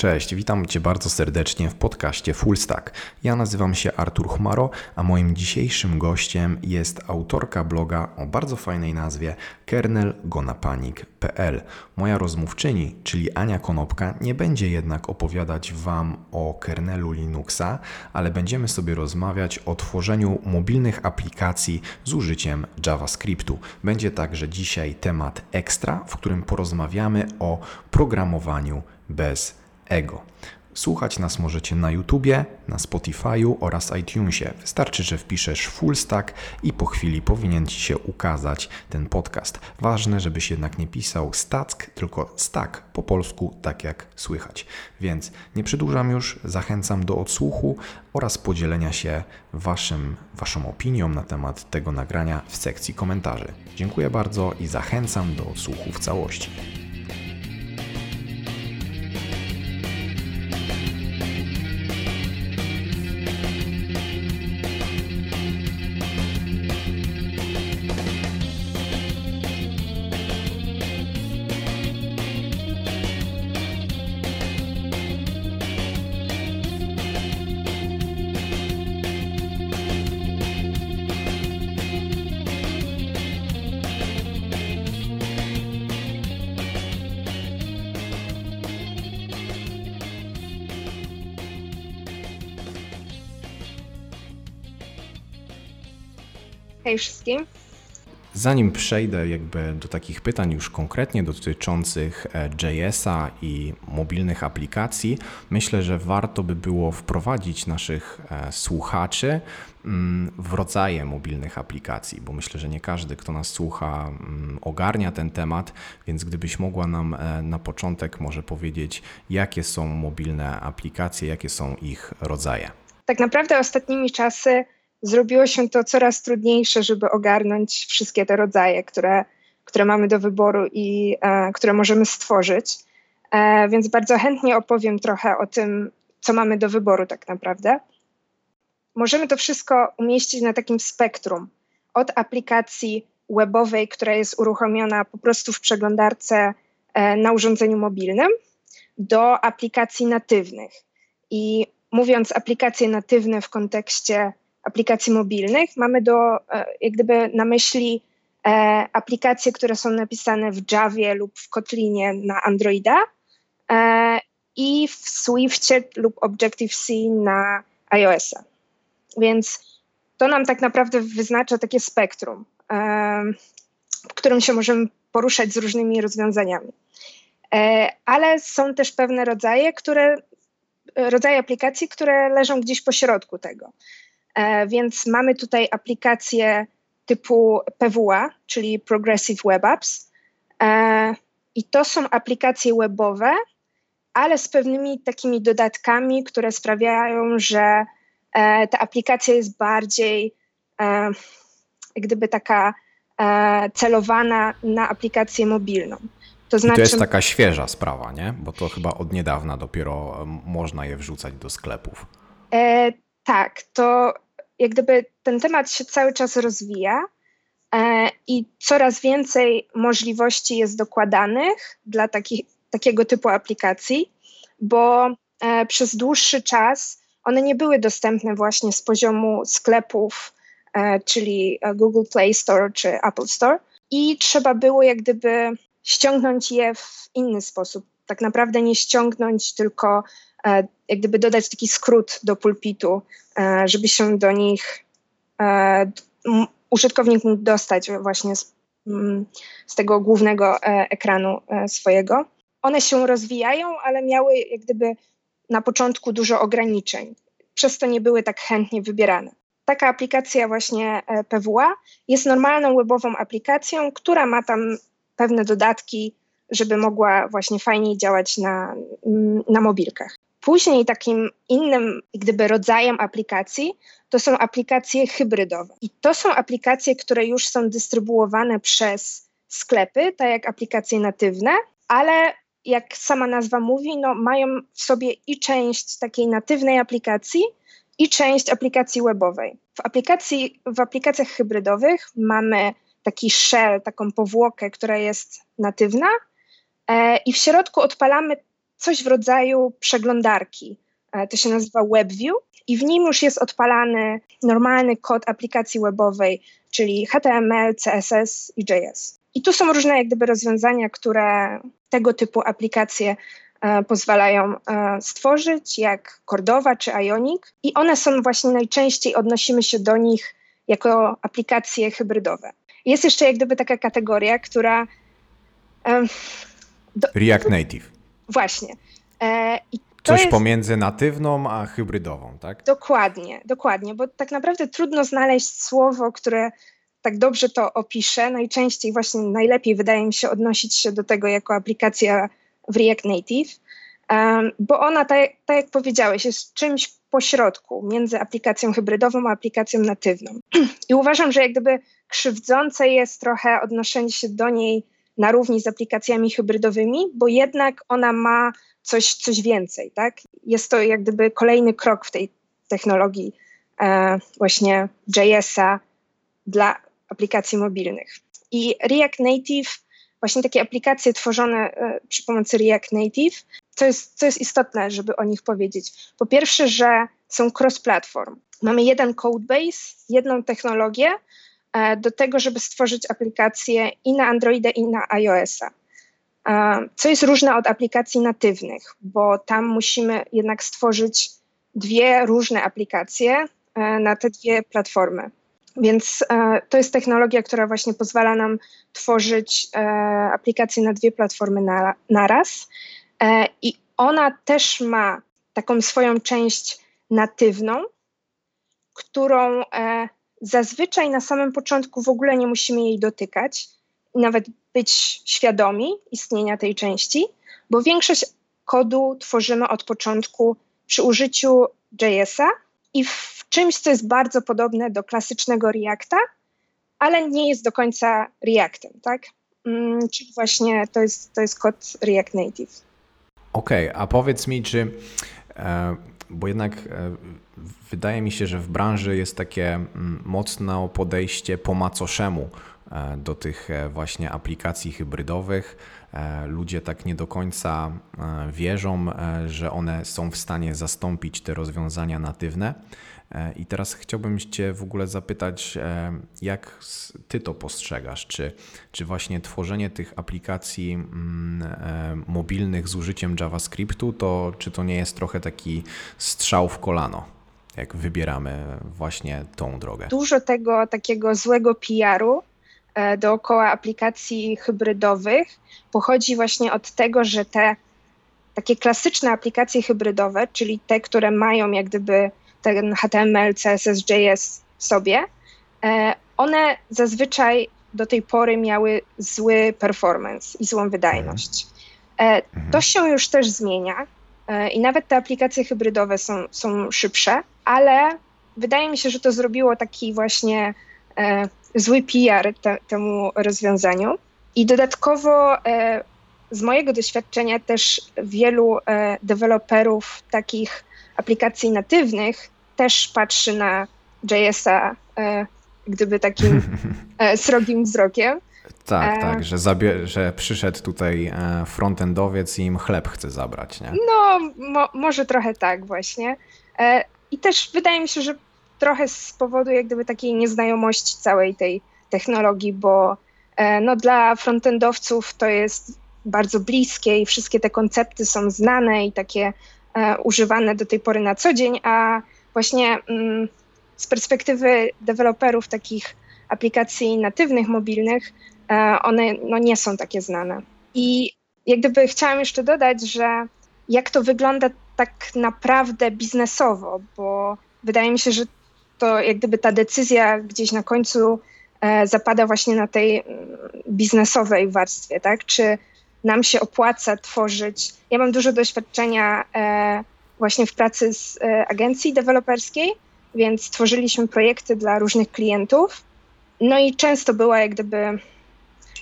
Cześć, witam Cię bardzo serdecznie w podcaście Full Stack. Ja nazywam się Artur Chmaro, a moim dzisiejszym gościem jest autorka bloga o bardzo fajnej nazwie kernelgonapanik.pl. Moja rozmówczyni, czyli Ania Konopka, nie będzie jednak opowiadać Wam o kernelu Linuxa, ale będziemy sobie rozmawiać o tworzeniu mobilnych aplikacji z użyciem JavaScriptu. Będzie także dzisiaj temat ekstra, w którym porozmawiamy o programowaniu bez ego. Słuchać nas możecie na YouTubie, na Spotify'u oraz iTunesie. Wystarczy, że wpiszesz full stack i po chwili powinien Ci się ukazać ten podcast. Ważne, żebyś jednak nie pisał stack, tylko stack po polsku, tak jak słychać. Więc nie przedłużam już, zachęcam do odsłuchu oraz podzielenia się waszym, Waszą opinią na temat tego nagrania w sekcji komentarzy. Dziękuję bardzo i zachęcam do odsłuchu w całości. Hej wszystkim. Zanim przejdę jakby do takich pytań już konkretnie dotyczących e, JS-a i mobilnych aplikacji, myślę, że warto by było wprowadzić naszych e, słuchaczy mm, w rodzaje mobilnych aplikacji, bo myślę, że nie każdy, kto nas słucha, mm, ogarnia ten temat, więc gdybyś mogła nam e, na początek może powiedzieć, jakie są mobilne aplikacje, jakie są ich rodzaje. Tak naprawdę ostatnimi czasy zrobiło się to coraz trudniejsze, żeby ogarnąć wszystkie te rodzaje, które, które mamy do wyboru i e, które możemy stworzyć. E, więc bardzo chętnie opowiem trochę o tym, co mamy do wyboru tak naprawdę. Możemy to wszystko umieścić na takim spektrum od aplikacji webowej, która jest uruchomiona po prostu w przeglądarce e, na urządzeniu mobilnym, do aplikacji natywnych. I mówiąc aplikacje natywne w kontekście aplikacji mobilnych. Mamy do, e, jak gdyby na myśli e, aplikacje, które są napisane w Javie lub w Kotlinie na Androida e, i w Swiftie lub Objective-C na iOS-a. Więc to nam tak naprawdę wyznacza takie spektrum, w którym się możemy poruszać z różnymi rozwiązaniami. Ale są też pewne rodzaje, które, rodzaje aplikacji, które leżą gdzieś po środku tego. E, więc mamy tutaj aplikacje typu PWA, czyli Progressive Web Apps. E, I to są aplikacje webowe, ale z pewnymi takimi dodatkami, które sprawiają, że e, ta aplikacja jest bardziej gdyby taka celowana na aplikację mobilną. To, znaczy, to jest taka świeża sprawa, nie? Bo to chyba od niedawna dopiero można je wrzucać do sklepów. E, tak, to jak gdyby ten temat się cały czas rozwija e, i coraz więcej możliwości jest dokładanych dla takich, takiego typu aplikacji, bo e, przez dłuższy czas one nie były dostępne właśnie z poziomu sklepów, e, czyli Google Play Store czy Apple Store i trzeba było jak gdyby ściągnąć je w inny sposób. Tak naprawdę nie ściągnąć, tylko E, jak gdyby dodać taki skrót do pulpitu, e, żeby się do nich e, użytkownik mógł dostać właśnie z, z tego głównego ekranu swojego. One się rozwijają, ale miały jak gdyby na początku dużo ograniczeń, przez to nie były tak chętnie wybierane. Taka aplikacja właśnie PWA jest normalną webową aplikacją, która ma tam pewne dodatki, żeby mogła właśnie fajniej działać na, na mobilkach. Później takim innym gdyby rodzajem aplikacji to są aplikacje hybrydowe. I to są aplikacje, które już są dystrybuowane przez sklepy, tak jak aplikacje natywne, ale jak sama nazwa mówi, no, mają w sobie i część takiej natywnej aplikacji, i część aplikacji webowej. W, aplikacji, w aplikacjach hybrydowych mamy taki shell, taką powłokę, która jest natywna, e, i w środku odpalamy coś w rodzaju przeglądarki. To się nazywa WebView i w nim już jest odpalany normalny kod aplikacji webowej, czyli HTML, CSS i JS. I tu są różne jak gdyby rozwiązania, które tego typu aplikacje e, pozwalają e, stworzyć, jak Cordova czy Ionic. I one są właśnie najczęściej, odnosimy się do nich jako aplikacje hybrydowe. Jest jeszcze jak gdyby taka kategoria, która... E, do, React Native. Właśnie. E, Coś jest... pomiędzy natywną a hybrydową, tak? Dokładnie, dokładnie, bo tak naprawdę trudno znaleźć słowo, które tak dobrze to opisze. Najczęściej właśnie najlepiej wydaje mi się odnosić się do tego jako aplikacja w React Native, bo ona, tak, tak jak powiedziałeś, jest czymś pośrodku między aplikacją hybrydową a aplikacją natywną. I uważam, że jak gdyby krzywdzące jest trochę odnoszenie się do niej na równi z aplikacjami hybrydowymi, bo jednak ona ma coś, coś więcej, tak? Jest to jak gdyby kolejny krok w tej technologii e, właśnie JS-a dla aplikacji mobilnych. I React Native, właśnie takie aplikacje tworzone e, przy pomocy React Native, co jest, co jest istotne, żeby o nich powiedzieć. Po pierwsze, że są cross-platform. Mamy jeden codebase, jedną technologię do tego, żeby stworzyć aplikacje i na Androida, i na iOS-a. E, co jest różne od aplikacji natywnych, bo tam musimy jednak stworzyć dwie różne aplikacje na te dwie platformy. Więc e, to jest technologia, która właśnie pozwala nam tworzyć e, aplikacje na dwie platformy na, naraz. E, I ona też ma taką swoją część natywną, którą zazwyczaj na samym początku w ogóle nie musimy jej dotykać, nawet być świadomi istnienia tej części, bo większość kodu tworzymy od początku przy użyciu JS-a i w czymś, co jest bardzo podobne do klasycznego Reacta, ale nie jest do końca Reactem, tak? Mm, czyli właśnie to jest, to jest kod React Native. Okej, okay, a powiedz mi, czy, e, bo jednak e, wydaje mi się, że w branży jest takie mm, mocne podejście po macoszemu e, do tych właśnie aplikacji hybrydowych. Ludzie tak nie do końca wierzą, że one są w stanie zastąpić te rozwiązania natywne. E, I teraz chciałbym Cię w ogóle zapytać, e, jak Ty to postrzegasz? Czy, czy właśnie tworzenie tych aplikacji mm, e, mobilnych z użyciem JavaScriptu, to czy to nie jest trochę taki strzał w kolano? Jak wybieramy właśnie tą drogę? Dużo tego takiego złego PR-u dookoła aplikacji hybrydowych pochodzi właśnie od tego, że te takie klasyczne aplikacje hybrydowe, czyli te, które mają jak gdyby ten HTML, CSS, JS sobie, e, one zazwyczaj do tej pory miały zły performance i złą wydajność. E, mhm. To się już też zmienia e, i nawet te aplikacje hybrydowe są, są szybsze, ale wydaje mi się, że to zrobiło taki właśnie zły PR te, temu rozwiązaniu. I dodatkowo z mojego doświadczenia też wielu deweloperów takich aplikacji natywnych też patrzy na JS-a e, gdyby takim e, srogim wzrokiem. Tak, e, tak, że, zabie- że przyszedł tutaj frontendowiec i im chleb chce zabrać, nie? No, mo- może trochę tak właśnie. I też wydaje mi się, że trochę z powodu jak gdyby takiej nieznajomości całej tej technologii, bo no, dla frontendowców to jest bardzo bliskie i wszystkie te koncepty są znane i takie używane do tej pory na co dzień, a właśnie mm, z perspektywy deweloperów takich aplikacji natywnych, mobilnych, e, one no, nie są takie znane. I jak gdyby chciałam jeszcze dodać, że jak to wygląda tak naprawdę biznesowo, bo wydaje mi się, że to jak gdyby ta decyzja gdzieś na końcu e, zapada właśnie na tej mm, biznesowej warstwie, tak? Czy nam się opłaca tworzyć. Ja mam dużo doświadczenia e, właśnie w pracy z e, agencji deweloperskiej, więc tworzyliśmy projekty dla różnych klientów. No i często była jak gdyby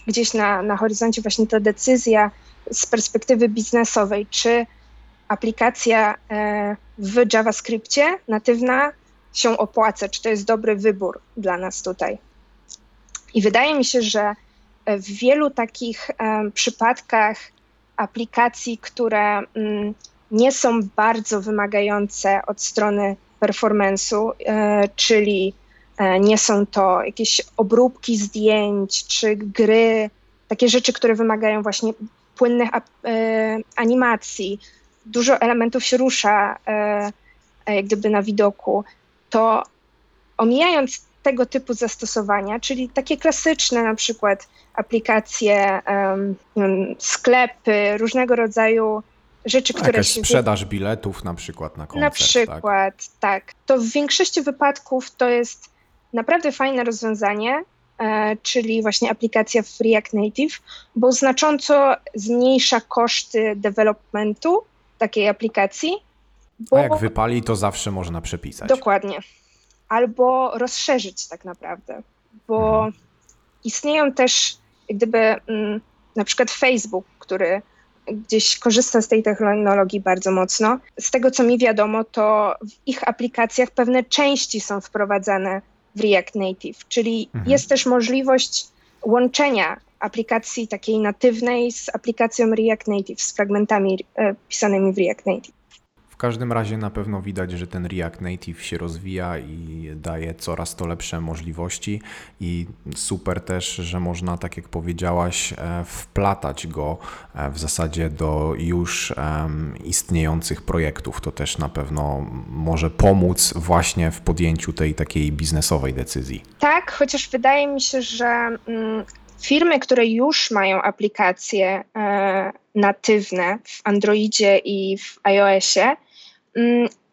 gdzieś na, na horyzoncie właśnie ta decyzja z perspektywy biznesowej, czy aplikacja e, w JavaScriptie natywna się opłaca, czy to jest dobry wybór dla nas tutaj. I wydaje mi się, że w wielu takich przypadkach aplikacji, które mm, nie są bardzo wymagające od strony performance'u, e, czyli e, nie są to jakieś obróbki zdjęć czy gry, takie rzeczy, które wymagają właśnie płynnych e, animacji, dużo elementów się rusza jak gdyby na widoku, to omijając tego typu zastosowania, czyli takie klasyczne na przykład aplikacje, sklepy, różnego rodzaju rzeczy, które Jakaś się... sprzedaż biletów na przykład na koncert. Na przykład, tak? tak. To w większości wypadków to jest naprawdę fajne rozwiązanie, e, czyli właśnie aplikacja w React Native, bo znacząco zmniejsza koszty developmentu takiej aplikacji. Bo... A jak wypali, to zawsze można przepisać. Dokładnie. Albo rozszerzyć tak naprawdę, bo mhm. istnieją też jak gdyby mm, na przykład Facebook, który gdzieś korzysta z tej technologii bardzo mocno. Z tego, co mi wiadomo, to w ich aplikacjach pewne części są wprowadzane w React Native, czyli mhm. jest też możliwość łączenia aplikacji takiej natywnej z aplikacją React Native, z fragmentami e, pisanymi w React Native. W każdym razie na pewno widać, że ten React Native się rozwija i daje coraz to lepsze możliwości i super też, że można, tak jak powiedziałaś, e, wplatać go e, w zasadzie do już istniejących projektów. To też na pewno może pomóc właśnie w podjęciu tej takiej biznesowej decyzji. Tak, chociaż wydaje mi się, że mm, firmy, które już mają aplikacje e, natywne w Androidzie i w iOSie,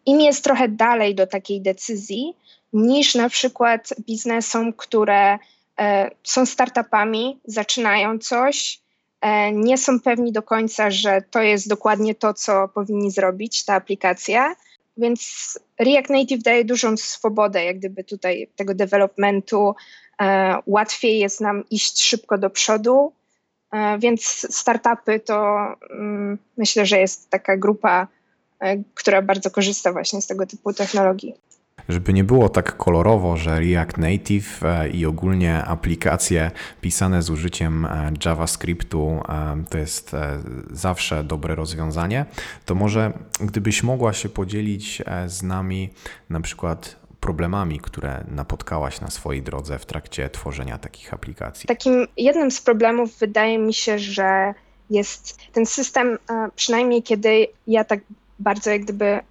im jest trochę dalej do takiej decyzji niż na przykład biznesom, które e, są startupami, zaczynają coś, e, nie są pewni do końca, że to jest dokładnie to, co powinni zrobić ta aplikacja. Więc React Native daje dużą swobodę, jak gdyby tutaj tego developmentu. E, łatwiej jest nam iść szybko do przodu, więc startupy to mm, myślę, że jest taka grupa która bardzo korzysta właśnie z tego typu technologii. Żeby nie było tak kolorowo, że React Native e, i ogólnie aplikacje pisane z użyciem e, JavaScriptu to jest zawsze dobre rozwiązanie, to może gdybyś mogła się podzielić z nami na przykład problemami, które napotkałaś na swojej drodze w trakcie tworzenia takich aplikacji? Takim jednym z problemów wydaje mi się, że jest ten system, przynajmniej kiedy ja tak bardzo jak gdyby e,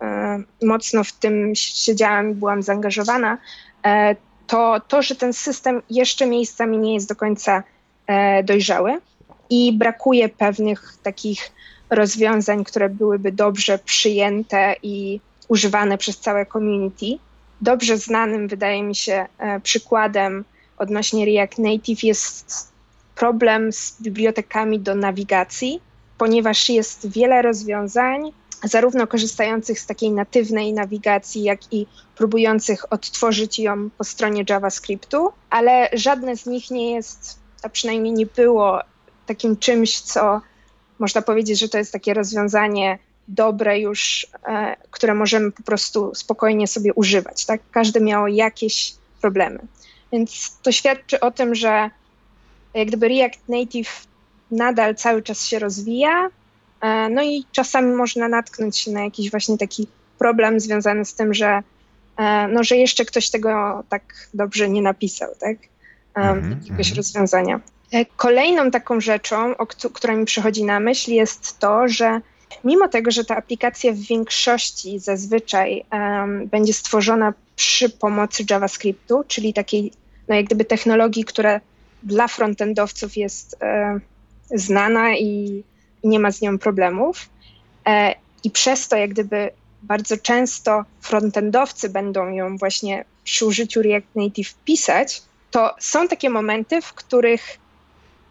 mocno w tym siedziałam i byłam zaangażowana, e, to to, że ten system jeszcze miejscami nie jest do końca e, dojrzały i brakuje pewnych takich rozwiązań, które byłyby dobrze przyjęte i używane przez całe community. Dobrze znanym, wydaje mi się, przykładem odnośnie React Native jest problem z bibliotekami do nawigacji, ponieważ jest wiele rozwiązań, zarówno korzystających z takiej natywnej nawigacji, jak i próbujących odtworzyć ją po stronie JavaScriptu, ale żadne z nich nie jest, a przynajmniej nie było takim czymś, co można powiedzieć, że to jest takie rozwiązanie dobre już, e, które możemy po prostu spokojnie sobie używać. Tak? Każdy miał jakieś problemy. Więc to świadczy o tym, że jak gdyby React Native nadal cały czas się rozwija, no i czasami można natknąć się na jakiś właśnie taki problem związany z tym, że, e, no, że jeszcze ktoś tego tak dobrze nie napisał, tak? Mm-hmm, jakiegoś mm-hmm. rozwiązania. Kolejną taką rzeczą, o, która mi przychodzi na myśl, jest to, że mimo tego, że ta aplikacja w większości zazwyczaj um, będzie stworzona przy pomocy JavaScriptu, czyli takiej, no jak gdyby technologii, która dla frontendowców jest e, znana i nie ma z nią problemów. E, I przez to, jak gdyby bardzo często frontendowcy będą ją właśnie przy użyciu React Native pisać, to są takie momenty, w których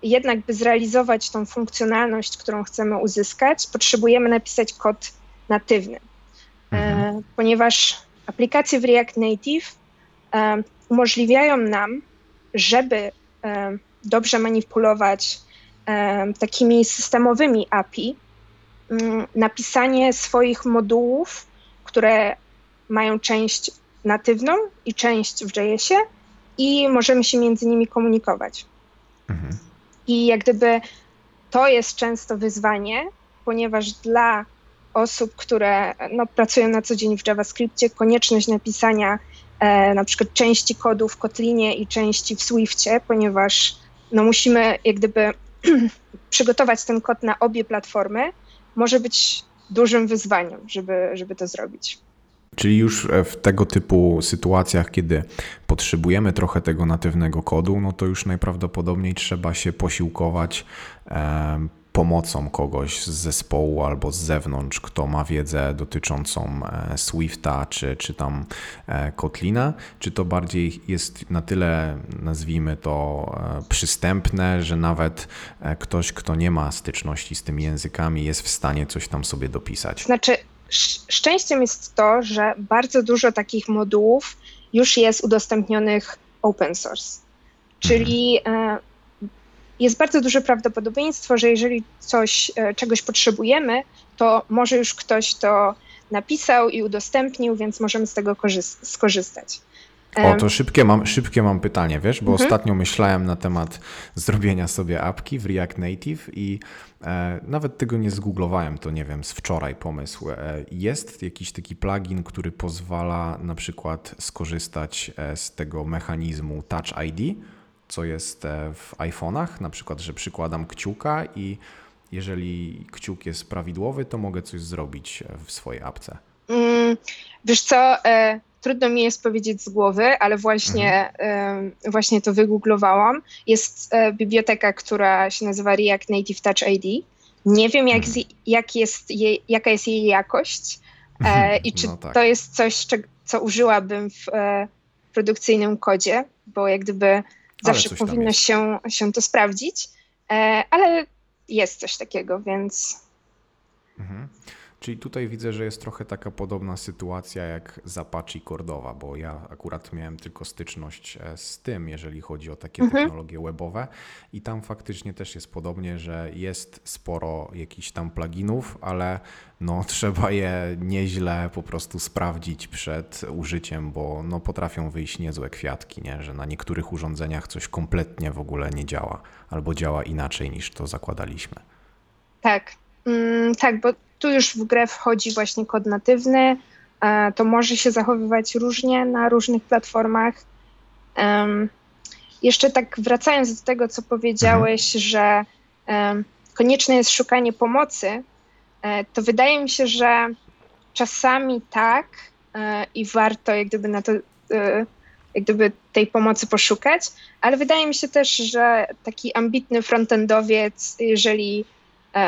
jednak, by zrealizować tą funkcjonalność, którą chcemy uzyskać, potrzebujemy napisać kod natywny. E, mhm. Ponieważ aplikacje w React Native e, umożliwiają nam, żeby dobrze manipulować takimi systemowymi API, mm, napisanie swoich modułów, które mają część natywną i część w JS-ie i możemy się między nimi komunikować. Mhm. I jak gdyby to jest często wyzwanie, ponieważ dla osób, które no, pracują na co dzień w JavaScriptie, konieczność napisania e, na przykład części kodu w Kotlinie i części w Swiftie, ponieważ no, musimy jak gdyby przygotować ten kod na obie platformy, może być dużym wyzwaniem, żeby, żeby to zrobić. Czyli już e, w tego typu sytuacjach, kiedy potrzebujemy trochę tego natywnego kodu, no to już najprawdopodobniej trzeba się posiłkować pomocą kogoś z zespołu albo z zewnątrz, kto ma wiedzę dotyczącą e, Swifta czy, czy tam e, Kotlina, czy to bardziej jest na tyle, nazwijmy to, e, przystępne, że nawet ktoś, kto nie ma styczności z tymi językami, jest w stanie coś tam sobie dopisać? Znaczy, szczęściem jest to, że bardzo dużo takich modułów już jest udostępnionych open source. Czyli mhm jest bardzo duże prawdopodobieństwo, że jeżeli coś, e, czegoś potrzebujemy, to może już ktoś to napisał i udostępnił, więc możemy z tego skorzystać. O, to szybkie mam, szybkie mam pytanie, wiesz, bo mhm. ostatnio myślałem na temat zrobienia sobie apki w React Native i e, nawet tego nie zgooglowałem, to nie wiem, z wczoraj pomysł. E, jest jakiś taki plugin, który pozwala na przykład skorzystać e, z tego mechanizmu Touch ID, co jest e, w iPhone'ach, na przykład, że przykładam kciuka i jeżeli kciuk jest prawidłowy, to mogę coś zrobić e, w swojej apce. Mm, wiesz co, e, trudno mi jest powiedzieć z głowy, ale właśnie, mhm. e, właśnie to wygooglowałam. Jest e, biblioteka, która się nazywa React Native Touch ID. Nie wiem, jak, mhm. jak jest jej, jaka jest jej jakość e, i czy no tak. to jest coś, co użyłabym w produkcyjnym kodzie, bo jak gdyby Zawsze powinno się, się to sprawdzić, e, ale jest coś takiego, więc. Mhm. Czyli tutaj widzę, że jest trochę taka podobna sytuacja jak z Apache Cordova, bo ja akurat miałem tylko styczność e, z tym, jeżeli chodzi o takie mhm. technologie webowe i tam faktycznie też jest podobnie, że jest sporo jakichś tam pluginów, ale no trzeba je nieźle po prostu sprawdzić przed użyciem, bo no potrafią wyjść niezłe kwiatki, nie? że na niektórych urządzeniach coś kompletnie w ogóle nie działa albo działa inaczej niż to zakładaliśmy. Tak, mm, tak, bo tu już w grę wchodzi właśnie kod natywny. E, to może się zachowywać różnie na różnych platformach. Jeszcze tak wracając do tego, co powiedziałeś, mhm. że konieczne jest szukanie pomocy, e, to wydaje mi się, że czasami tak e, i warto jak gdyby na to jak gdyby tej pomocy poszukać, ale wydaje mi się też, że taki ambitny frontendowiec, jeżeli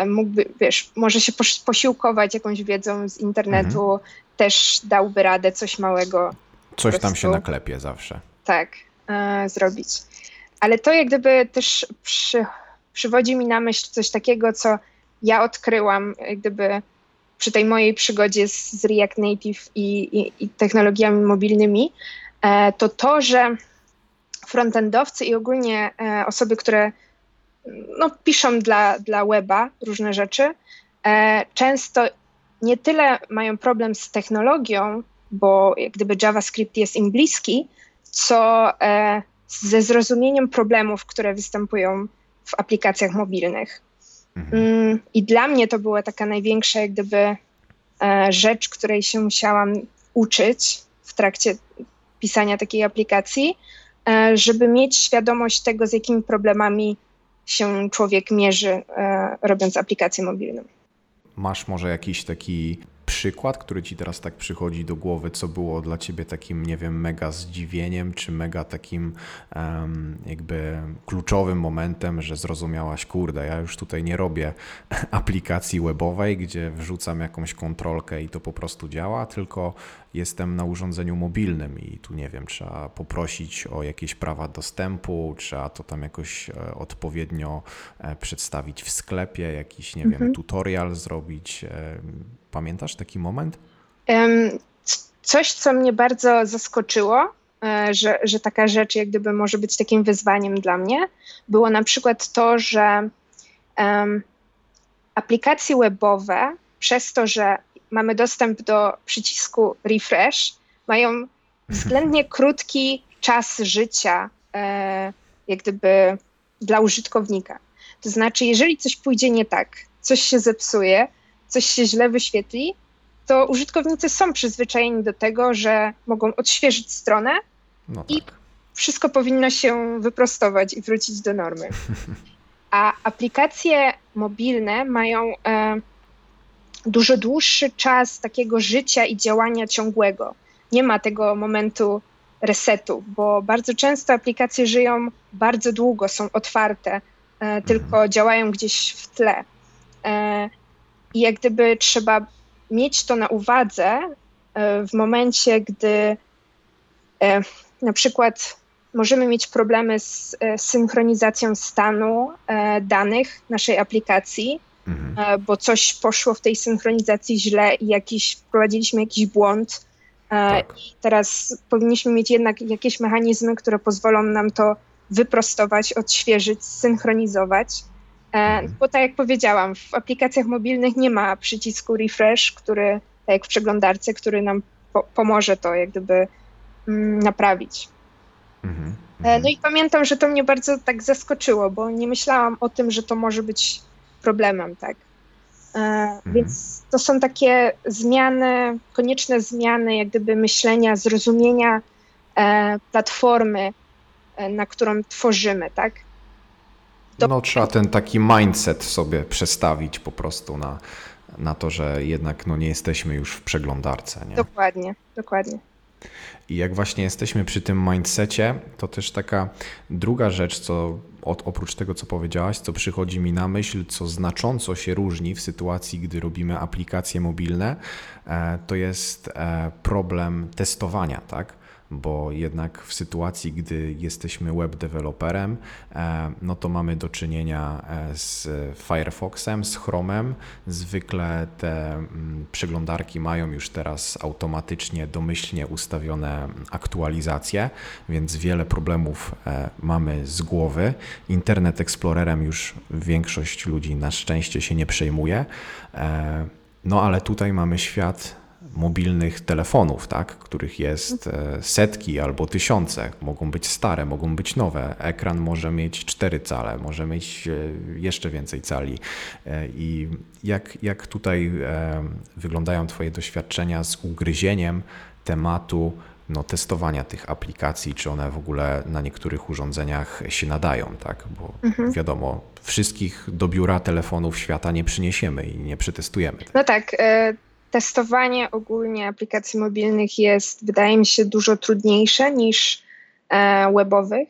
mógłby, wiesz, może się posiłkować jakąś wiedzą z internetu, mhm. też dałby radę coś małego. Coś tam się naklepie zawsze. Tak, e, zrobić. Ale to jak gdyby też przy, przywodzi mi na myśl coś takiego, co ja odkryłam, jak gdyby przy tej mojej przygodzie z, z React Native i, i, i technologiami mobilnymi, e, to to, że frontendowcy i ogólnie e, osoby, które no, piszą dla, dla weba różne rzeczy, e, często nie tyle mają problem z technologią, bo jak gdyby JavaScript jest im bliski, co e, ze zrozumieniem problemów, które występują w aplikacjach mobilnych. Mhm. Mm, I dla mnie to była taka największa jak gdyby e, rzecz, której się musiałam uczyć w trakcie pisania takiej aplikacji, żeby mieć świadomość tego, z jakimi problemami się człowiek mierzy, e, robiąc aplikację mobilną. Masz może jakiś taki przykład, który ci teraz tak przychodzi do głowy, co było dla ciebie takim, nie wiem, mega zdziwieniem, czy mega takim um, jakby kluczowym momentem, że zrozumiałaś, kurde, ja już tutaj nie robię aplikacji webowej, gdzie wrzucam jakąś kontrolkę i to po prostu działa, tylko jestem na urządzeniu mobilnym i tu nie wiem, trzeba poprosić o jakieś prawa dostępu, trzeba to tam jakoś e, odpowiednio e, przedstawić w sklepie, jakiś, nie mhm. wiem, tutorial zrobić. E, pamiętasz taki moment? Coś, co mnie bardzo zaskoczyło, że, że taka rzecz jak gdyby może być takim wyzwaniem dla mnie, było na przykład to, że um, aplikacje webowe, przez to, że mamy dostęp do przycisku refresh, mają względnie krótki czas życia, e, jak gdyby dla użytkownika. To znaczy, jeżeli coś pójdzie nie tak, coś się zepsuje, coś się źle wyświetli, to użytkownicy są przyzwyczajeni do tego, że mogą odświeżyć stronę No I- tak. wszystko powinno się wyprostować i wrócić do normy. A aplikacje mobilne mają e, dużo dłuższy czas takiego życia i działania ciągłego. Nie ma tego momentu resetu, bo bardzo często aplikacje żyją bardzo długo, są otwarte, e, tylko działają gdzieś w tle. E, I jak gdyby trzeba mieć to na uwadze e, w momencie, gdy e, na przykład możemy mieć problemy z e, synchronizacją stanu danych naszej aplikacji, Mhm. bo coś poszło w tej synchronizacji źle i jakiś, wprowadziliśmy jakiś błąd. Tak. I teraz powinniśmy mieć jednak jakieś mechanizmy, które pozwolą nam to wyprostować, odświeżyć, synchronizować. E, Mhm. Bo tak jak powiedziałam, w aplikacjach mobilnych nie ma przycisku refresh, który, tak jak w przeglądarce, który nam po- pomoże to jak gdyby mm, naprawić. Mhm. E, Mhm. No i pamiętam, że to mnie bardzo tak zaskoczyło, bo nie myślałam o tym, że to może być problemem, tak. E, Więc to są takie zmiany, konieczne zmiany, jak gdyby myślenia, zrozumienia platformy, na którą tworzymy, tak. No trzeba ten taki mindset sobie przestawić po prostu na, na to, że jednak no, nie jesteśmy już w przeglądarce. Nie? Dokładnie, dokładnie. I jak właśnie jesteśmy przy tym mindsetie, to też taka druga rzecz, co od, oprócz tego, co powiedziałaś, co przychodzi mi na myśl, co znacząco się różni w sytuacji, gdy robimy aplikacje mobilne, e, to jest e, problem testowania, tak? Bo jednak w sytuacji, gdy jesteśmy web deweloperem, e, no to mamy do czynienia e, z Firefoxem, z Chromem. Zwykle te mm, przeglądarki mają już teraz automatycznie, domyślnie ustawione aktualizacje, więc wiele problemów e, mamy z głowy. Internet Explorerem już większość ludzi na szczęście się nie przejmuje. No ale tutaj mamy świat mobilnych telefonów, tak, których jest e, setki albo tysiące. Mogą być stare, mogą być nowe. Ekran może mieć 4 cale, może mieć e, jeszcze więcej cali. E, I jak, jak tutaj wyglądają Twoje doświadczenia z ugryzieniem tematu no, testowania tych aplikacji, czy one w ogóle na niektórych urządzeniach się nadają, tak? Bo Mhm. wiadomo, wszystkich do biura telefonów świata nie przyniesiemy i nie przetestujemy. No tak, e, testowanie ogólnie aplikacji mobilnych jest, wydaje mi się, dużo trudniejsze niż e, webowych.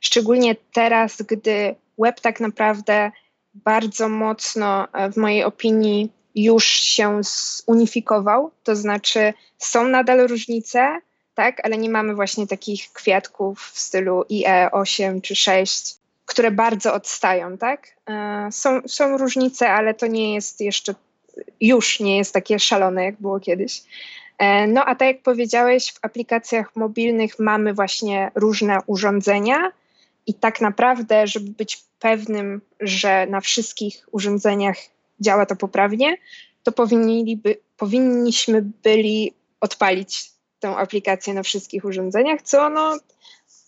Szczególnie teraz, gdy web tak naprawdę bardzo mocno, e, w mojej opinii, już się zunifikował. To znaczy, są nadal różnice, tak, ale nie mamy właśnie takich kwiatków w stylu IE8 czy 6, które bardzo odstają, tak? E, Są, są różnice, ale to nie jest jeszcze już nie jest takie szalone, jak było kiedyś. E, No a tak jak powiedziałeś, w aplikacjach mobilnych mamy właśnie różne urządzenia i tak naprawdę, żeby być pewnym, że na wszystkich urządzeniach działa to poprawnie, to powinniśmy byli odpalić tę aplikację na wszystkich urządzeniach, co no,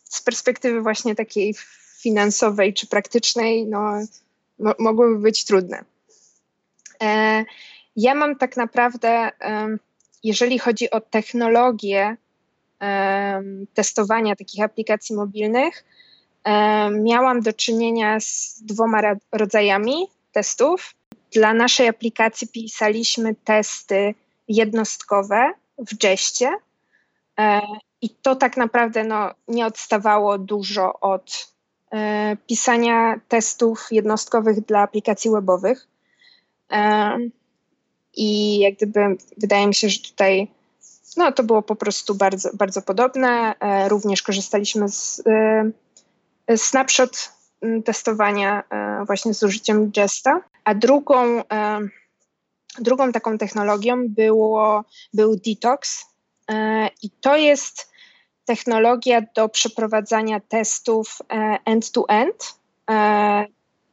z perspektywy właśnie takiej finansowej czy praktycznej no, mo- mogłoby być trudne. E, Ja mam tak naprawdę, jeżeli chodzi o technologię testowania takich aplikacji mobilnych, miałam do czynienia z dwoma rodzajami testów. Dla naszej aplikacji pisaliśmy testy jednostkowe w Jeście e, i to tak naprawdę no, nie odstawało dużo od e, pisania testów jednostkowych dla aplikacji webowych. I jak gdyby wydaje mi się, że tutaj no, to było po prostu bardzo, bardzo podobne. E, Również korzystaliśmy z e, snapshot testowania e, właśnie z użyciem Jesta. A drugą, drugą taką technologią było, był Detox. I to jest technologia do przeprowadzania testów end-to-end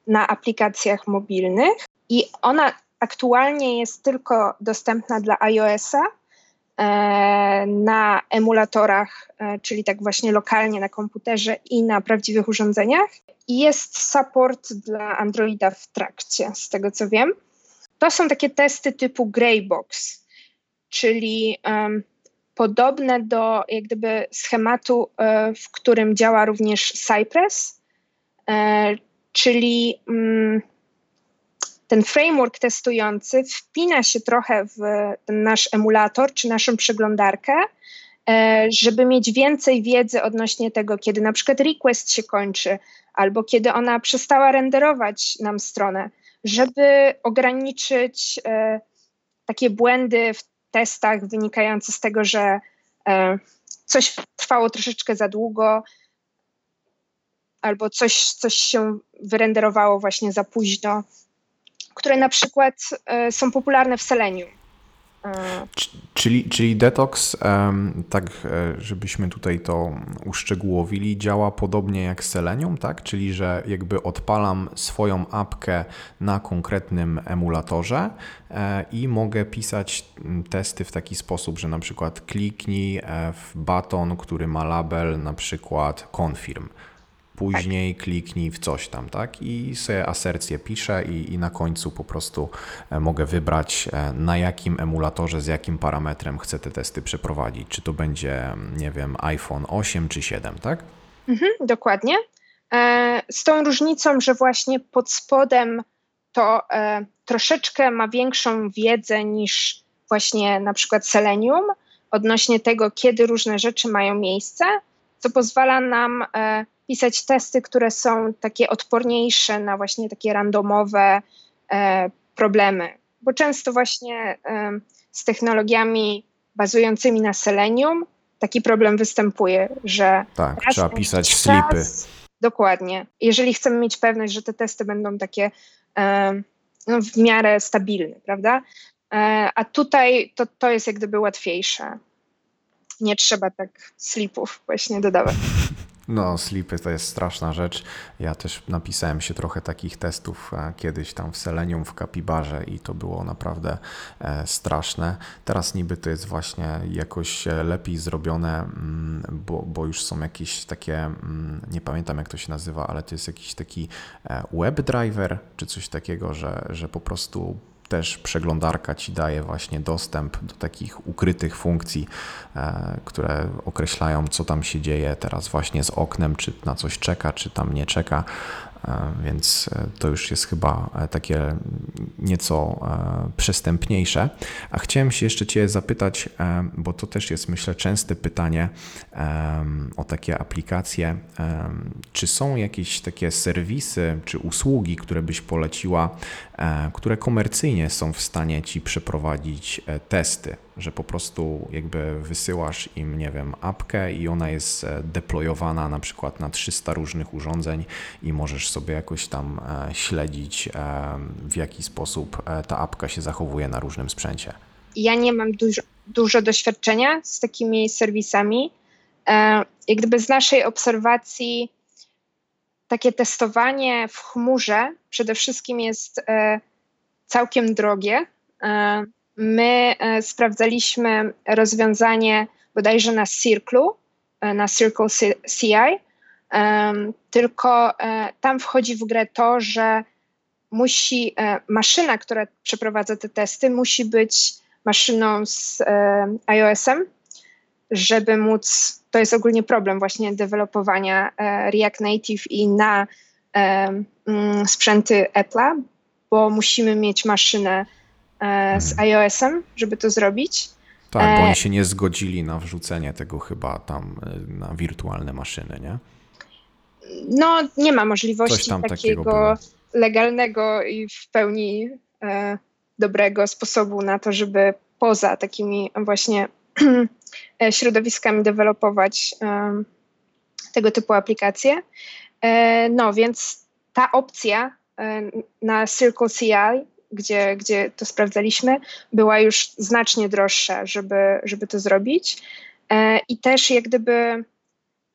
na aplikacjach mobilnych. I ona aktualnie jest tylko dostępna dla iOS-a na emulatorach, czyli tak właśnie lokalnie na komputerze i na prawdziwych urządzeniach. I jest support dla Androida w trakcie, z tego co wiem. To są takie testy typu Greybox, czyli um, podobne do jak gdyby schematu, e, w którym działa również Cypress, e, czyli mm, ten framework testujący wpina się trochę w ten nasz emulator czy naszą przeglądarkę, e, żeby mieć więcej wiedzy odnośnie tego, kiedy na przykład request się kończy, albo kiedy ona przestała renderować nam stronę, żeby ograniczyć takie błędy w testach wynikające z tego, że e, coś trwało troszeczkę za długo, albo coś, coś się wyrenderowało właśnie za późno, które na przykład e, są popularne w Selenium. Czyli, czyli detox, tak e, żebyśmy tutaj to uszczegółowili, działa podobnie jak Selenium, tak? Czyli, że jakby odpalam swoją apkę na konkretnym emulatorze e, i mogę pisać testy w taki sposób, że na przykład kliknij e, w baton, który ma label na przykład confirm później tak. kliknij w coś tam, tak? I sobie asercję piszę i, i, na końcu po prostu e, mogę wybrać, e, na jakim emulatorze, z jakim parametrem chcę te testy przeprowadzić. Czy to będzie, nie wiem, iPhone 8 czy 7, tak? Mhm, dokładnie. E, z tą różnicą, że właśnie pod spodem to troszeczkę ma większą wiedzę niż właśnie na przykład Selenium odnośnie tego, kiedy różne rzeczy mają miejsce, co pozwala nam pisać testy, które są takie odporniejsze na właśnie takie randomowe e, problemy. Bo często właśnie e, z technologiami bazującymi na Selenium taki problem występuje, że. Tak, trzeba pisać slipy. Dokładnie. Jeżeli chcemy mieć pewność, że te testy będą takie e, no, w miarę stabilne, prawda? E, a tutaj to, to jest jak gdyby łatwiejsze. Nie trzeba tak slipów właśnie dodawać. No, slipy to jest straszna rzecz. Ja też napisałem się trochę takich testów e, kiedyś tam w Selenium, w Kapibarze i to było naprawdę e, straszne. Teraz niby to jest właśnie jakoś e, lepiej zrobione, mm, bo, bo już są jakieś takie, mm, nie pamiętam jak to się nazywa, ale to jest jakiś taki WebDriver czy coś takiego, że, że po prostu też przeglądarka ci daje właśnie dostęp do takich ukrytych funkcji, e, które określają, co tam się dzieje teraz właśnie z oknem, czy na coś czeka, czy tam nie czeka. E, więc e, to już jest chyba e, takie nieco przystępniejsze. A chciałem się jeszcze Cię zapytać, bo to też jest myślę częste pytanie o takie aplikacje. Czy są jakieś takie serwisy czy usługi, które byś poleciła, które komercyjnie są w stanie Ci przeprowadzić testy? Że po prostu jakby wysyłasz im, nie wiem, apkę i ona jest e, deployowana na przykład na 300 różnych urządzeń i możesz sobie jakoś tam e, śledzić, e, w jaki sposób ta apka się zachowuje na różnym sprzęcie. Ja nie mam dużo, dużo doświadczenia z takimi serwisami. Jak gdyby z naszej obserwacji takie testowanie w chmurze przede wszystkim jest całkiem drogie My e, sprawdzaliśmy rozwiązanie bodajże na Circle, na Circle CI, tylko e, tam wchodzi w grę to, że musi e, maszyna, która przeprowadza te testy, musi być maszyną z iOS-em, żeby móc, to jest ogólnie problem właśnie dewelopowania React Native i na mm, sprzęty Apple'a, bo musimy mieć maszynę E, z mhm. iOS-em, żeby to zrobić. Tak, bo oni e, się nie zgodzili na wrzucenie tego chyba tam e, na wirtualne maszyny, nie? No, nie ma możliwości takiego, takiego legalnego i w pełni e, dobrego sposobu na to, żeby poza takimi właśnie środowiskami dewelopować e, tego typu aplikacje. E, no, więc ta opcja na Circle CI gdzie, gdzie to sprawdzaliśmy, była już znacznie droższa, żeby, żeby to zrobić. E, I też jak gdyby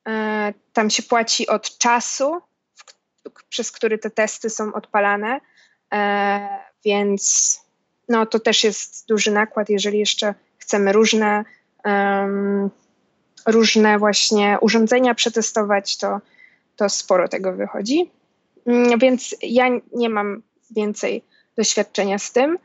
e, tam się płaci od czasu, przez który te testy są odpalane, e, więc no, to też jest duży nakład, jeżeli jeszcze chcemy różne, um, różne właśnie urządzenia przetestować, to, to sporo tego wychodzi. Mm, więc ja nie mam więcej doświadczenia z tym,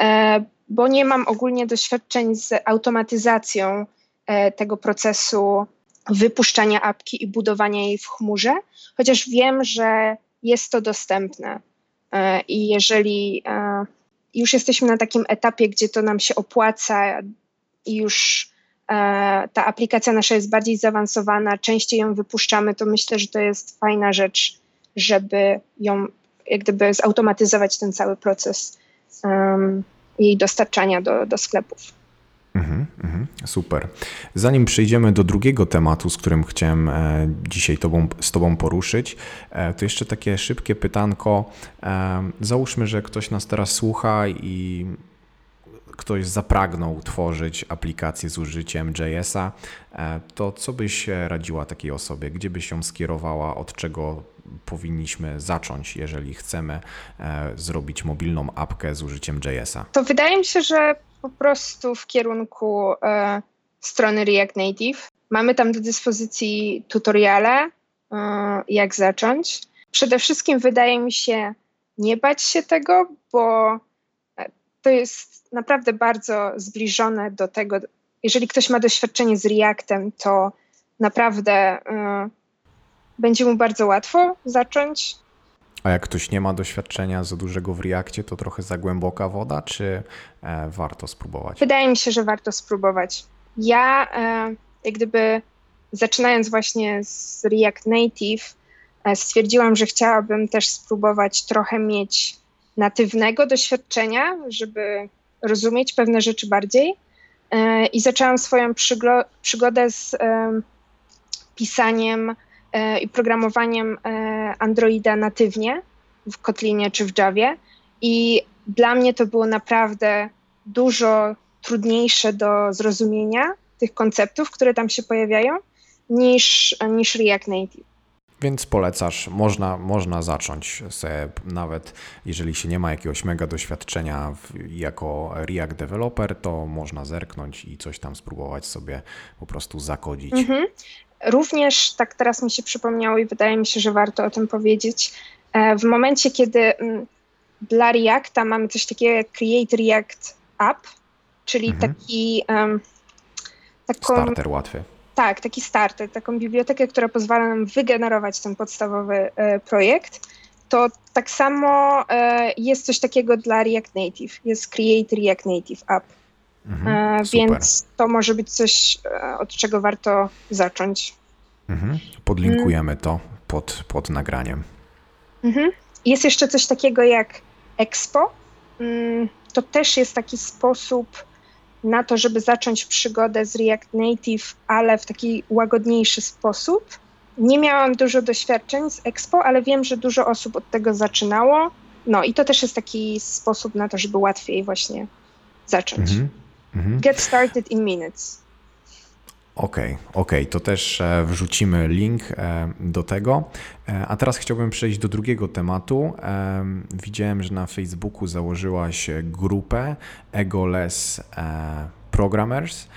e, bo nie mam ogólnie doświadczeń z automatyzacją e, tego procesu wypuszczania apki i budowania jej w chmurze, chociaż wiem, że jest to dostępne. E, I jeżeli już jesteśmy na takim etapie, gdzie to nam się opłaca i już ta aplikacja nasza jest bardziej zaawansowana, częściej ją wypuszczamy, to myślę, że to jest fajna rzecz żeby ją jak gdyby zautomatyzować ten cały proces um, jej dostarczania do, do sklepów. Mhm, mhm, super. Zanim przejdziemy do drugiego tematu, z którym chciałem e, dzisiaj tobą, z Tobą poruszyć, e, to jeszcze takie szybkie pytanko. E, załóżmy, że ktoś nas teraz słucha i ktoś zapragnął tworzyć aplikację z użyciem JS-a, to co byś radziła takiej osobie? Gdzie byś ją skierowała? Od czego powinniśmy zacząć, jeżeli chcemy e, zrobić mobilną apkę z użyciem JS-a? To wydaje mi się, że po prostu w kierunku e, strony React Native. Mamy tam do dyspozycji tutoriale, jak zacząć. Przede wszystkim wydaje mi się nie bać się tego, bo to jest naprawdę bardzo zbliżone do tego. Jeżeli ktoś ma doświadczenie z Reactem, to naprawdę będzie mu bardzo łatwo zacząć. A jak ktoś nie ma doświadczenia za dużego w Reakcie, to trochę za głęboka woda, czy e, warto spróbować? Wydaje mi się, że warto spróbować. Ja, e, jak gdyby zaczynając właśnie z React Native, e, stwierdziłam, że chciałabym też spróbować trochę mieć natywnego doświadczenia, żeby rozumieć pewne rzeczy bardziej. E, I zaczęłam swoją przygodę z pisaniem i programowaniem e, Androida natywnie w Kotlinie czy w Javie. I dla mnie to było naprawdę dużo trudniejsze do zrozumienia tych konceptów, które tam się pojawiają, niż, niż React Native. Więc polecasz, można, można zacząć sobie, nawet jeżeli się nie ma jakiegoś mega doświadczenia w, jako React developer, to można zerknąć i coś tam spróbować sobie po prostu zakodzić. Mhm. Również tak teraz mi się przypomniało i wydaje mi się, że warto o tym powiedzieć. E, w momencie, kiedy mm, dla Reacta mamy coś takiego jak Create React App, czyli mhm. taki um, taką, starter łatwy tak, taki starter, taką bibliotekę, która pozwala nam wygenerować ten podstawowy e, projekt, to tak samo e, jest coś takiego dla React Native. Jest Create React Native App. Mhm, e, więc to może być coś, e, od czego warto zacząć. Mhm. Podlinkujemy mm. to pod, pod nagraniem. Mhm. Jest jeszcze coś takiego jak Expo. Mm, to też jest taki sposób na to, żeby zacząć przygodę z React Native, ale w taki łagodniejszy sposób. Nie miałam dużo doświadczeń z Expo, ale wiem, że dużo osób od tego zaczynało. No i to też jest taki sposób na to, żeby łatwiej właśnie zacząć. Mm -hmm. Get started in minutes. Okej, okay, okej, okay. to też e, wrzucimy link e, do tego. E, a teraz chciałbym przejść do drugiego tematu. Widziałem, że na Facebooku założyłaś grupę Egoless Programmers.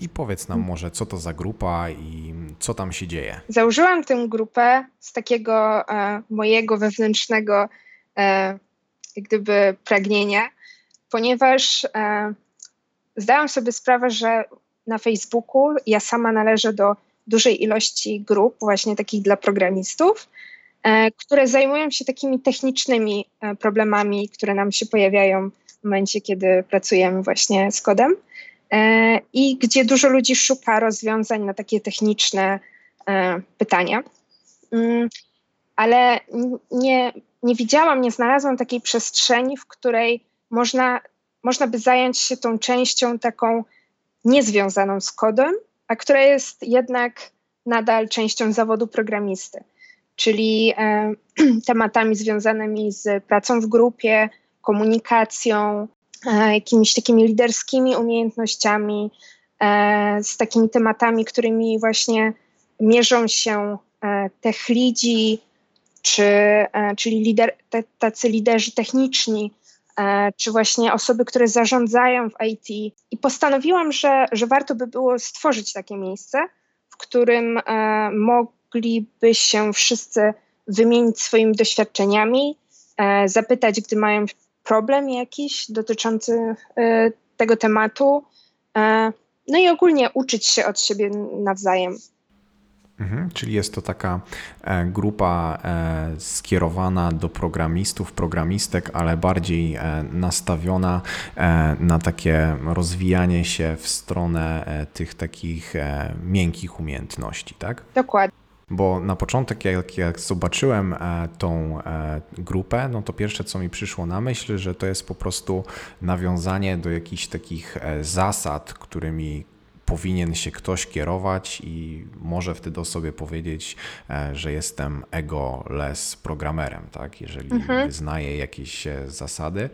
I powiedz nam może, co to za grupa i co tam się dzieje. Założyłam tę grupę z takiego mojego wewnętrznego jak gdyby pragnienia, ponieważ zdałam sobie sprawę, że na Facebooku. Ja sama należę do dużej ilości grup, właśnie takich dla programistów, e, które zajmują się takimi technicznymi e, problemami, które nam się pojawiają w momencie, kiedy pracujemy właśnie z kodem. E, I gdzie dużo ludzi szuka rozwiązań na takie techniczne pytania. Mm, ale nie, nie widziałam, nie znalazłam takiej przestrzeni, w której można, można by zająć się tą częścią taką niezwiązaną z kodem, a która jest jednak nadal częścią zawodu programisty, czyli e, tematami związanymi z pracą w grupie, komunikacją, e, jakimiś takimi liderskimi umiejętnościami, e, z takimi tematami, którymi właśnie mierzą się e, tech lidzi, czy, e, czyli lider, te, tacy liderzy techniczni czy właśnie osoby, które zarządzają w IT. I postanowiłam, że, że warto by było stworzyć takie miejsce, w którym e, mogliby się wszyscy wymienić swoimi doświadczeniami, e, zapytać, gdy mają problem jakiś dotyczący tego tematu, no i ogólnie uczyć się od siebie nawzajem. Mhm, czyli jest to taka e, grupa e, skierowana do programistów, programistek, ale bardziej e, nastawiona na takie rozwijanie się w stronę tych takich miękkich umiejętności, tak? Dokładnie. Bo na początek, jak, jak zobaczyłem tą grupę, no to pierwsze, co mi przyszło na myśl, że to jest po prostu nawiązanie do jakichś takich zasad, którymi powinien się ktoś kierować i może wtedy o sobie powiedzieć, e, że jestem ego-less programerem, tak? jeżeli mhm. wyznaję jakieś e, zasady.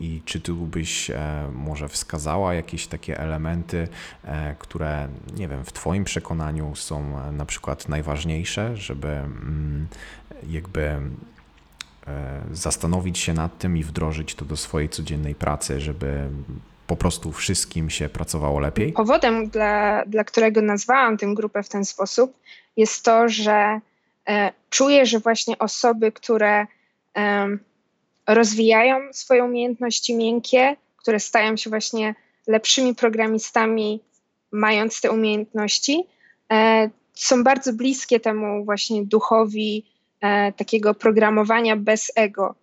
I czy tu byś e, może wskazała jakieś takie elementy, które, nie wiem, w Twoim przekonaniu są na przykład najważniejsze, żeby mm, jakby zastanowić się nad tym i wdrożyć to do swojej codziennej pracy, żeby po prostu wszystkim się pracowało lepiej? Powodem, dla, dla którego nazwałam tę grupę w ten sposób, jest to, że e, czuję, że właśnie osoby, które e, rozwijają swoje umiejętności miękkie, które stają się właśnie lepszymi programistami, mając te umiejętności, e, są bardzo bliskie temu właśnie duchowi e, takiego programowania bez ego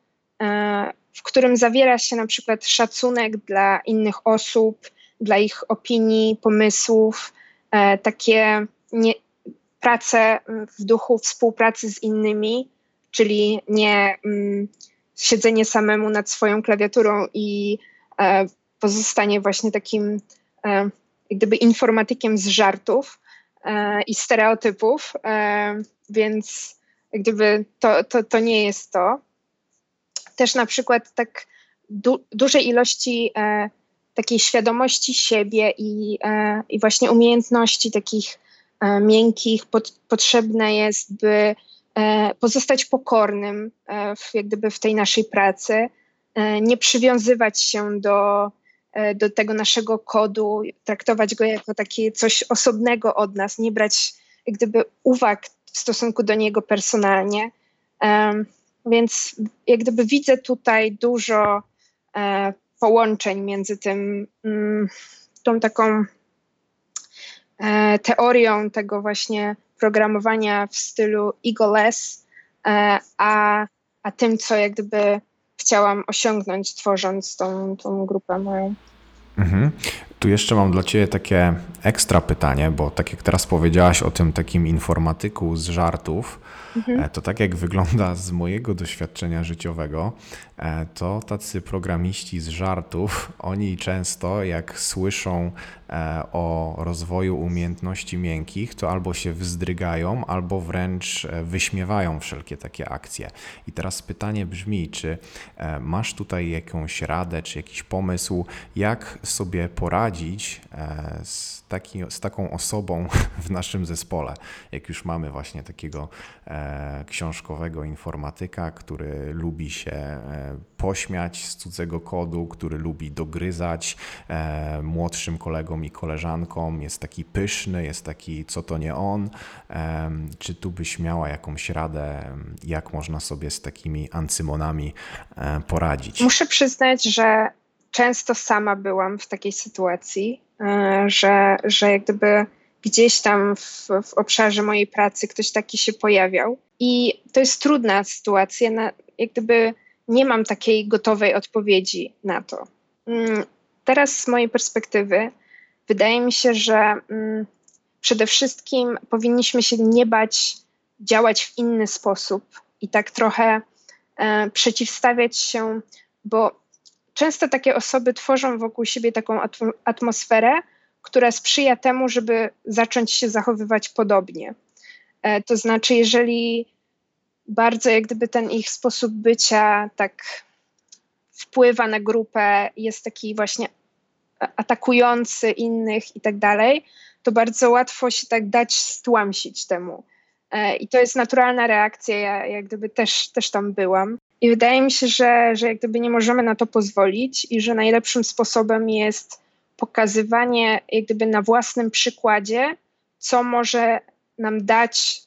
e, w którym zawiera się na przykład szacunek dla innych osób, dla ich opinii, pomysłów, e, takie nie, prace w duchu współpracy z innymi, czyli nie mm, siedzenie samemu nad swoją klawiaturą i e, pozostanie właśnie takim e, gdyby informatykiem z żartów e, i stereotypów, e, więc gdyby to, to, to nie jest to też na przykład tak du dużej ilości e, takiej świadomości siebie i, e, i właśnie umiejętności takich e, miękkich pod, potrzebne jest, by e, pozostać pokornym e, w, jak gdyby w tej naszej pracy, e, nie przywiązywać się do, do tego naszego kodu, traktować go jako takie coś osobnego od nas, nie brać jak gdyby uwag w stosunku do niego personalnie. Więc jak gdyby widzę tutaj dużo e, połączeń między tym, mm, tą taką e, teorią tego właśnie programowania w stylu egoless, e, a, a tym, co jak gdyby chciałam osiągnąć, tworząc tą, tą grupę moją. Mhm. Tu jeszcze mam dla Ciebie takie ekstra pytanie, bo tak jak teraz powiedziałaś o tym takim informatyku z żartów, mhm. E, to tak jak wygląda z mojego doświadczenia życiowego, e, to tacy programiści z żartów, oni często jak słyszą e, o rozwoju umiejętności miękkich, to albo się wzdrygają, albo wręcz wyśmiewają wszelkie takie akcje. I teraz pytanie brzmi, czy masz tutaj jakąś radę, czy jakiś pomysł, jak sobie poradzić z, taki, z taką osobą w naszym zespole, jak już mamy właśnie takiego książkowego informatyka, który lubi się e, pośmiać z cudzego kodu, który lubi dogryzać e, młodszym kolegom i koleżankom, jest taki pyszny, jest taki co to nie on. Czy tu byś miała jakąś radę, jak można sobie z takimi ancymonami e, poradzić? Muszę przyznać, że często sama byłam w takiej sytuacji, że, że jak gdyby gdzieś tam w, w obszarze mojej pracy ktoś taki się pojawiał. I to jest trudna sytuacja, na, jak gdyby nie mam takiej gotowej odpowiedzi na to. Mm, teraz z mojej perspektywy wydaje mi się, że mm, przede wszystkim powinniśmy się nie bać działać w inny sposób i tak trochę e, przeciwstawiać się, bo często takie osoby tworzą wokół siebie taką atmosferę, która sprzyja temu, żeby zacząć się zachowywać podobnie. E, to znaczy, jeżeli bardzo jak gdyby ten ich sposób bycia tak wpływa na grupę, jest taki właśnie atakujący innych i tak dalej, to bardzo łatwo się tak dać stłamsić temu. E, I to jest naturalna reakcja, ja jak gdyby też, też tam byłam. I wydaje mi się, że, że jak gdyby nie możemy na to pozwolić i że najlepszym sposobem jest pokazywanie jak gdyby na własnym przykładzie, co może nam dać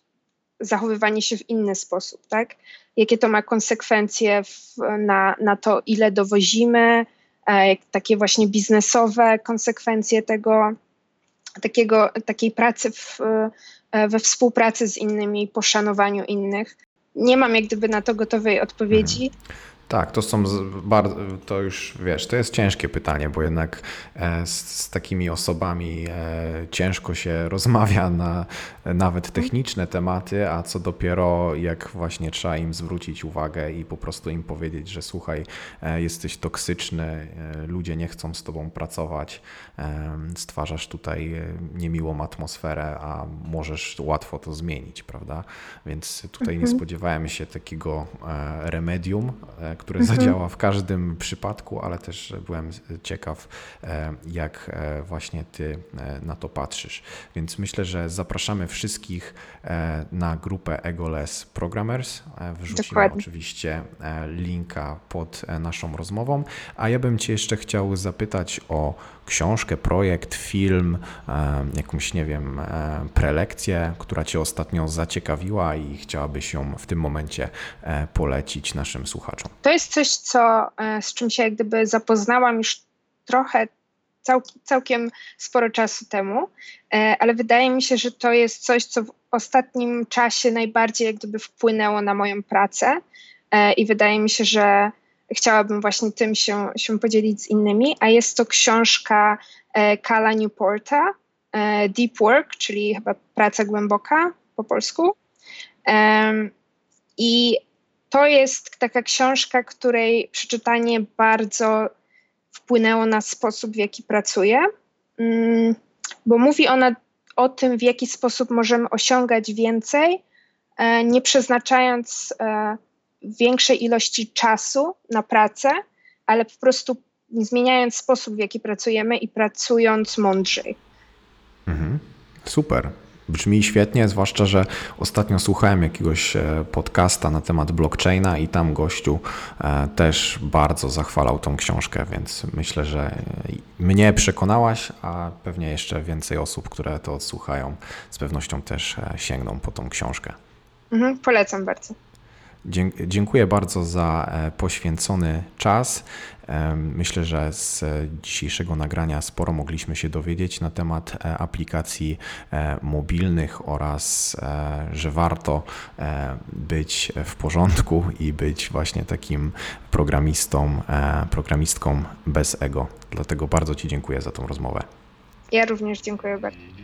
zachowywanie się w inny sposób, tak? Jakie to ma konsekwencje w, na, na to, ile dowozimy, e, takie właśnie biznesowe konsekwencje tego, takiego, takiej pracy w, e, we współpracy z innymi, poszanowaniu innych. Nie mam jak gdyby na to gotowej odpowiedzi. Mhm. Tak, to są bardzo, to już wiesz, to jest ciężkie pytanie, bo jednak e, z, z, takimi osobami e, ciężko się rozmawia na nawet techniczne tematy, a co dopiero jak właśnie trzeba im zwrócić uwagę i po prostu im powiedzieć, że słuchaj, e, jesteś toksyczny, ludzie nie chcą z tobą pracować, stwarzasz tutaj niemiłą atmosferę, a możesz łatwo to zmienić, prawda? Więc tutaj nie mhm. spodziewałem się takiego remedium które mhm. zadziała w każdym przypadku, ale też byłem ciekaw, e, jak e, właśnie ty e, na to patrzysz. Więc myślę, że zapraszamy wszystkich na grupę Egoless Programmers. Wrzucimy Dokładnie. oczywiście linka pod naszą rozmową. A ja bym cię jeszcze chciał zapytać o książkę, projekt, film, jakąś, nie wiem, prelekcję, która Cię ostatnio zaciekawiła i chciałabyś ją w tym momencie polecić naszym słuchaczom? To jest coś, co, e, z czym się jak gdyby zapoznałam już trochę całkiem, sporo czasu temu, e, ale wydaje mi się, że to jest coś, co w ostatnim czasie najbardziej jak gdyby wpłynęło na moją pracę e, i wydaje mi się, że chciałabym właśnie tym się, się podzielić z innymi, a jest to książka Kala Newporta, Deep Work, czyli chyba praca głęboka po polsku. I to jest taka książka, której przeczytanie bardzo wpłynęło na sposób, w jaki pracuję, mm, bo mówi ona o tym, w jaki sposób możemy osiągać więcej, e, nie przeznaczając e, większej ilości czasu na pracę, ale po prostu zmieniając sposób, w jaki pracujemy i pracując mądrzej. Mhm. Super. Brzmi świetnie, zwłaszcza, że ostatnio słuchałem jakiegoś e, podcasta na temat blockchaina i tam gościu e, też bardzo zachwalał tą książkę, więc myślę, że mnie przekonałaś, a pewnie jeszcze więcej osób, które to odsłuchają, z pewnością też e, sięgną po tą książkę. Mhm, polecam bardzo. Dziękuję bardzo za poświęcony czas. Myślę, że z dzisiejszego nagrania sporo mogliśmy się dowiedzieć na temat e, aplikacji e, mobilnych oraz, e, że warto być w porządku i być właśnie takim programistą, programistką bez ego. Dlatego bardzo Ci dziękuję za tą rozmowę. Ja również dziękuję bardzo.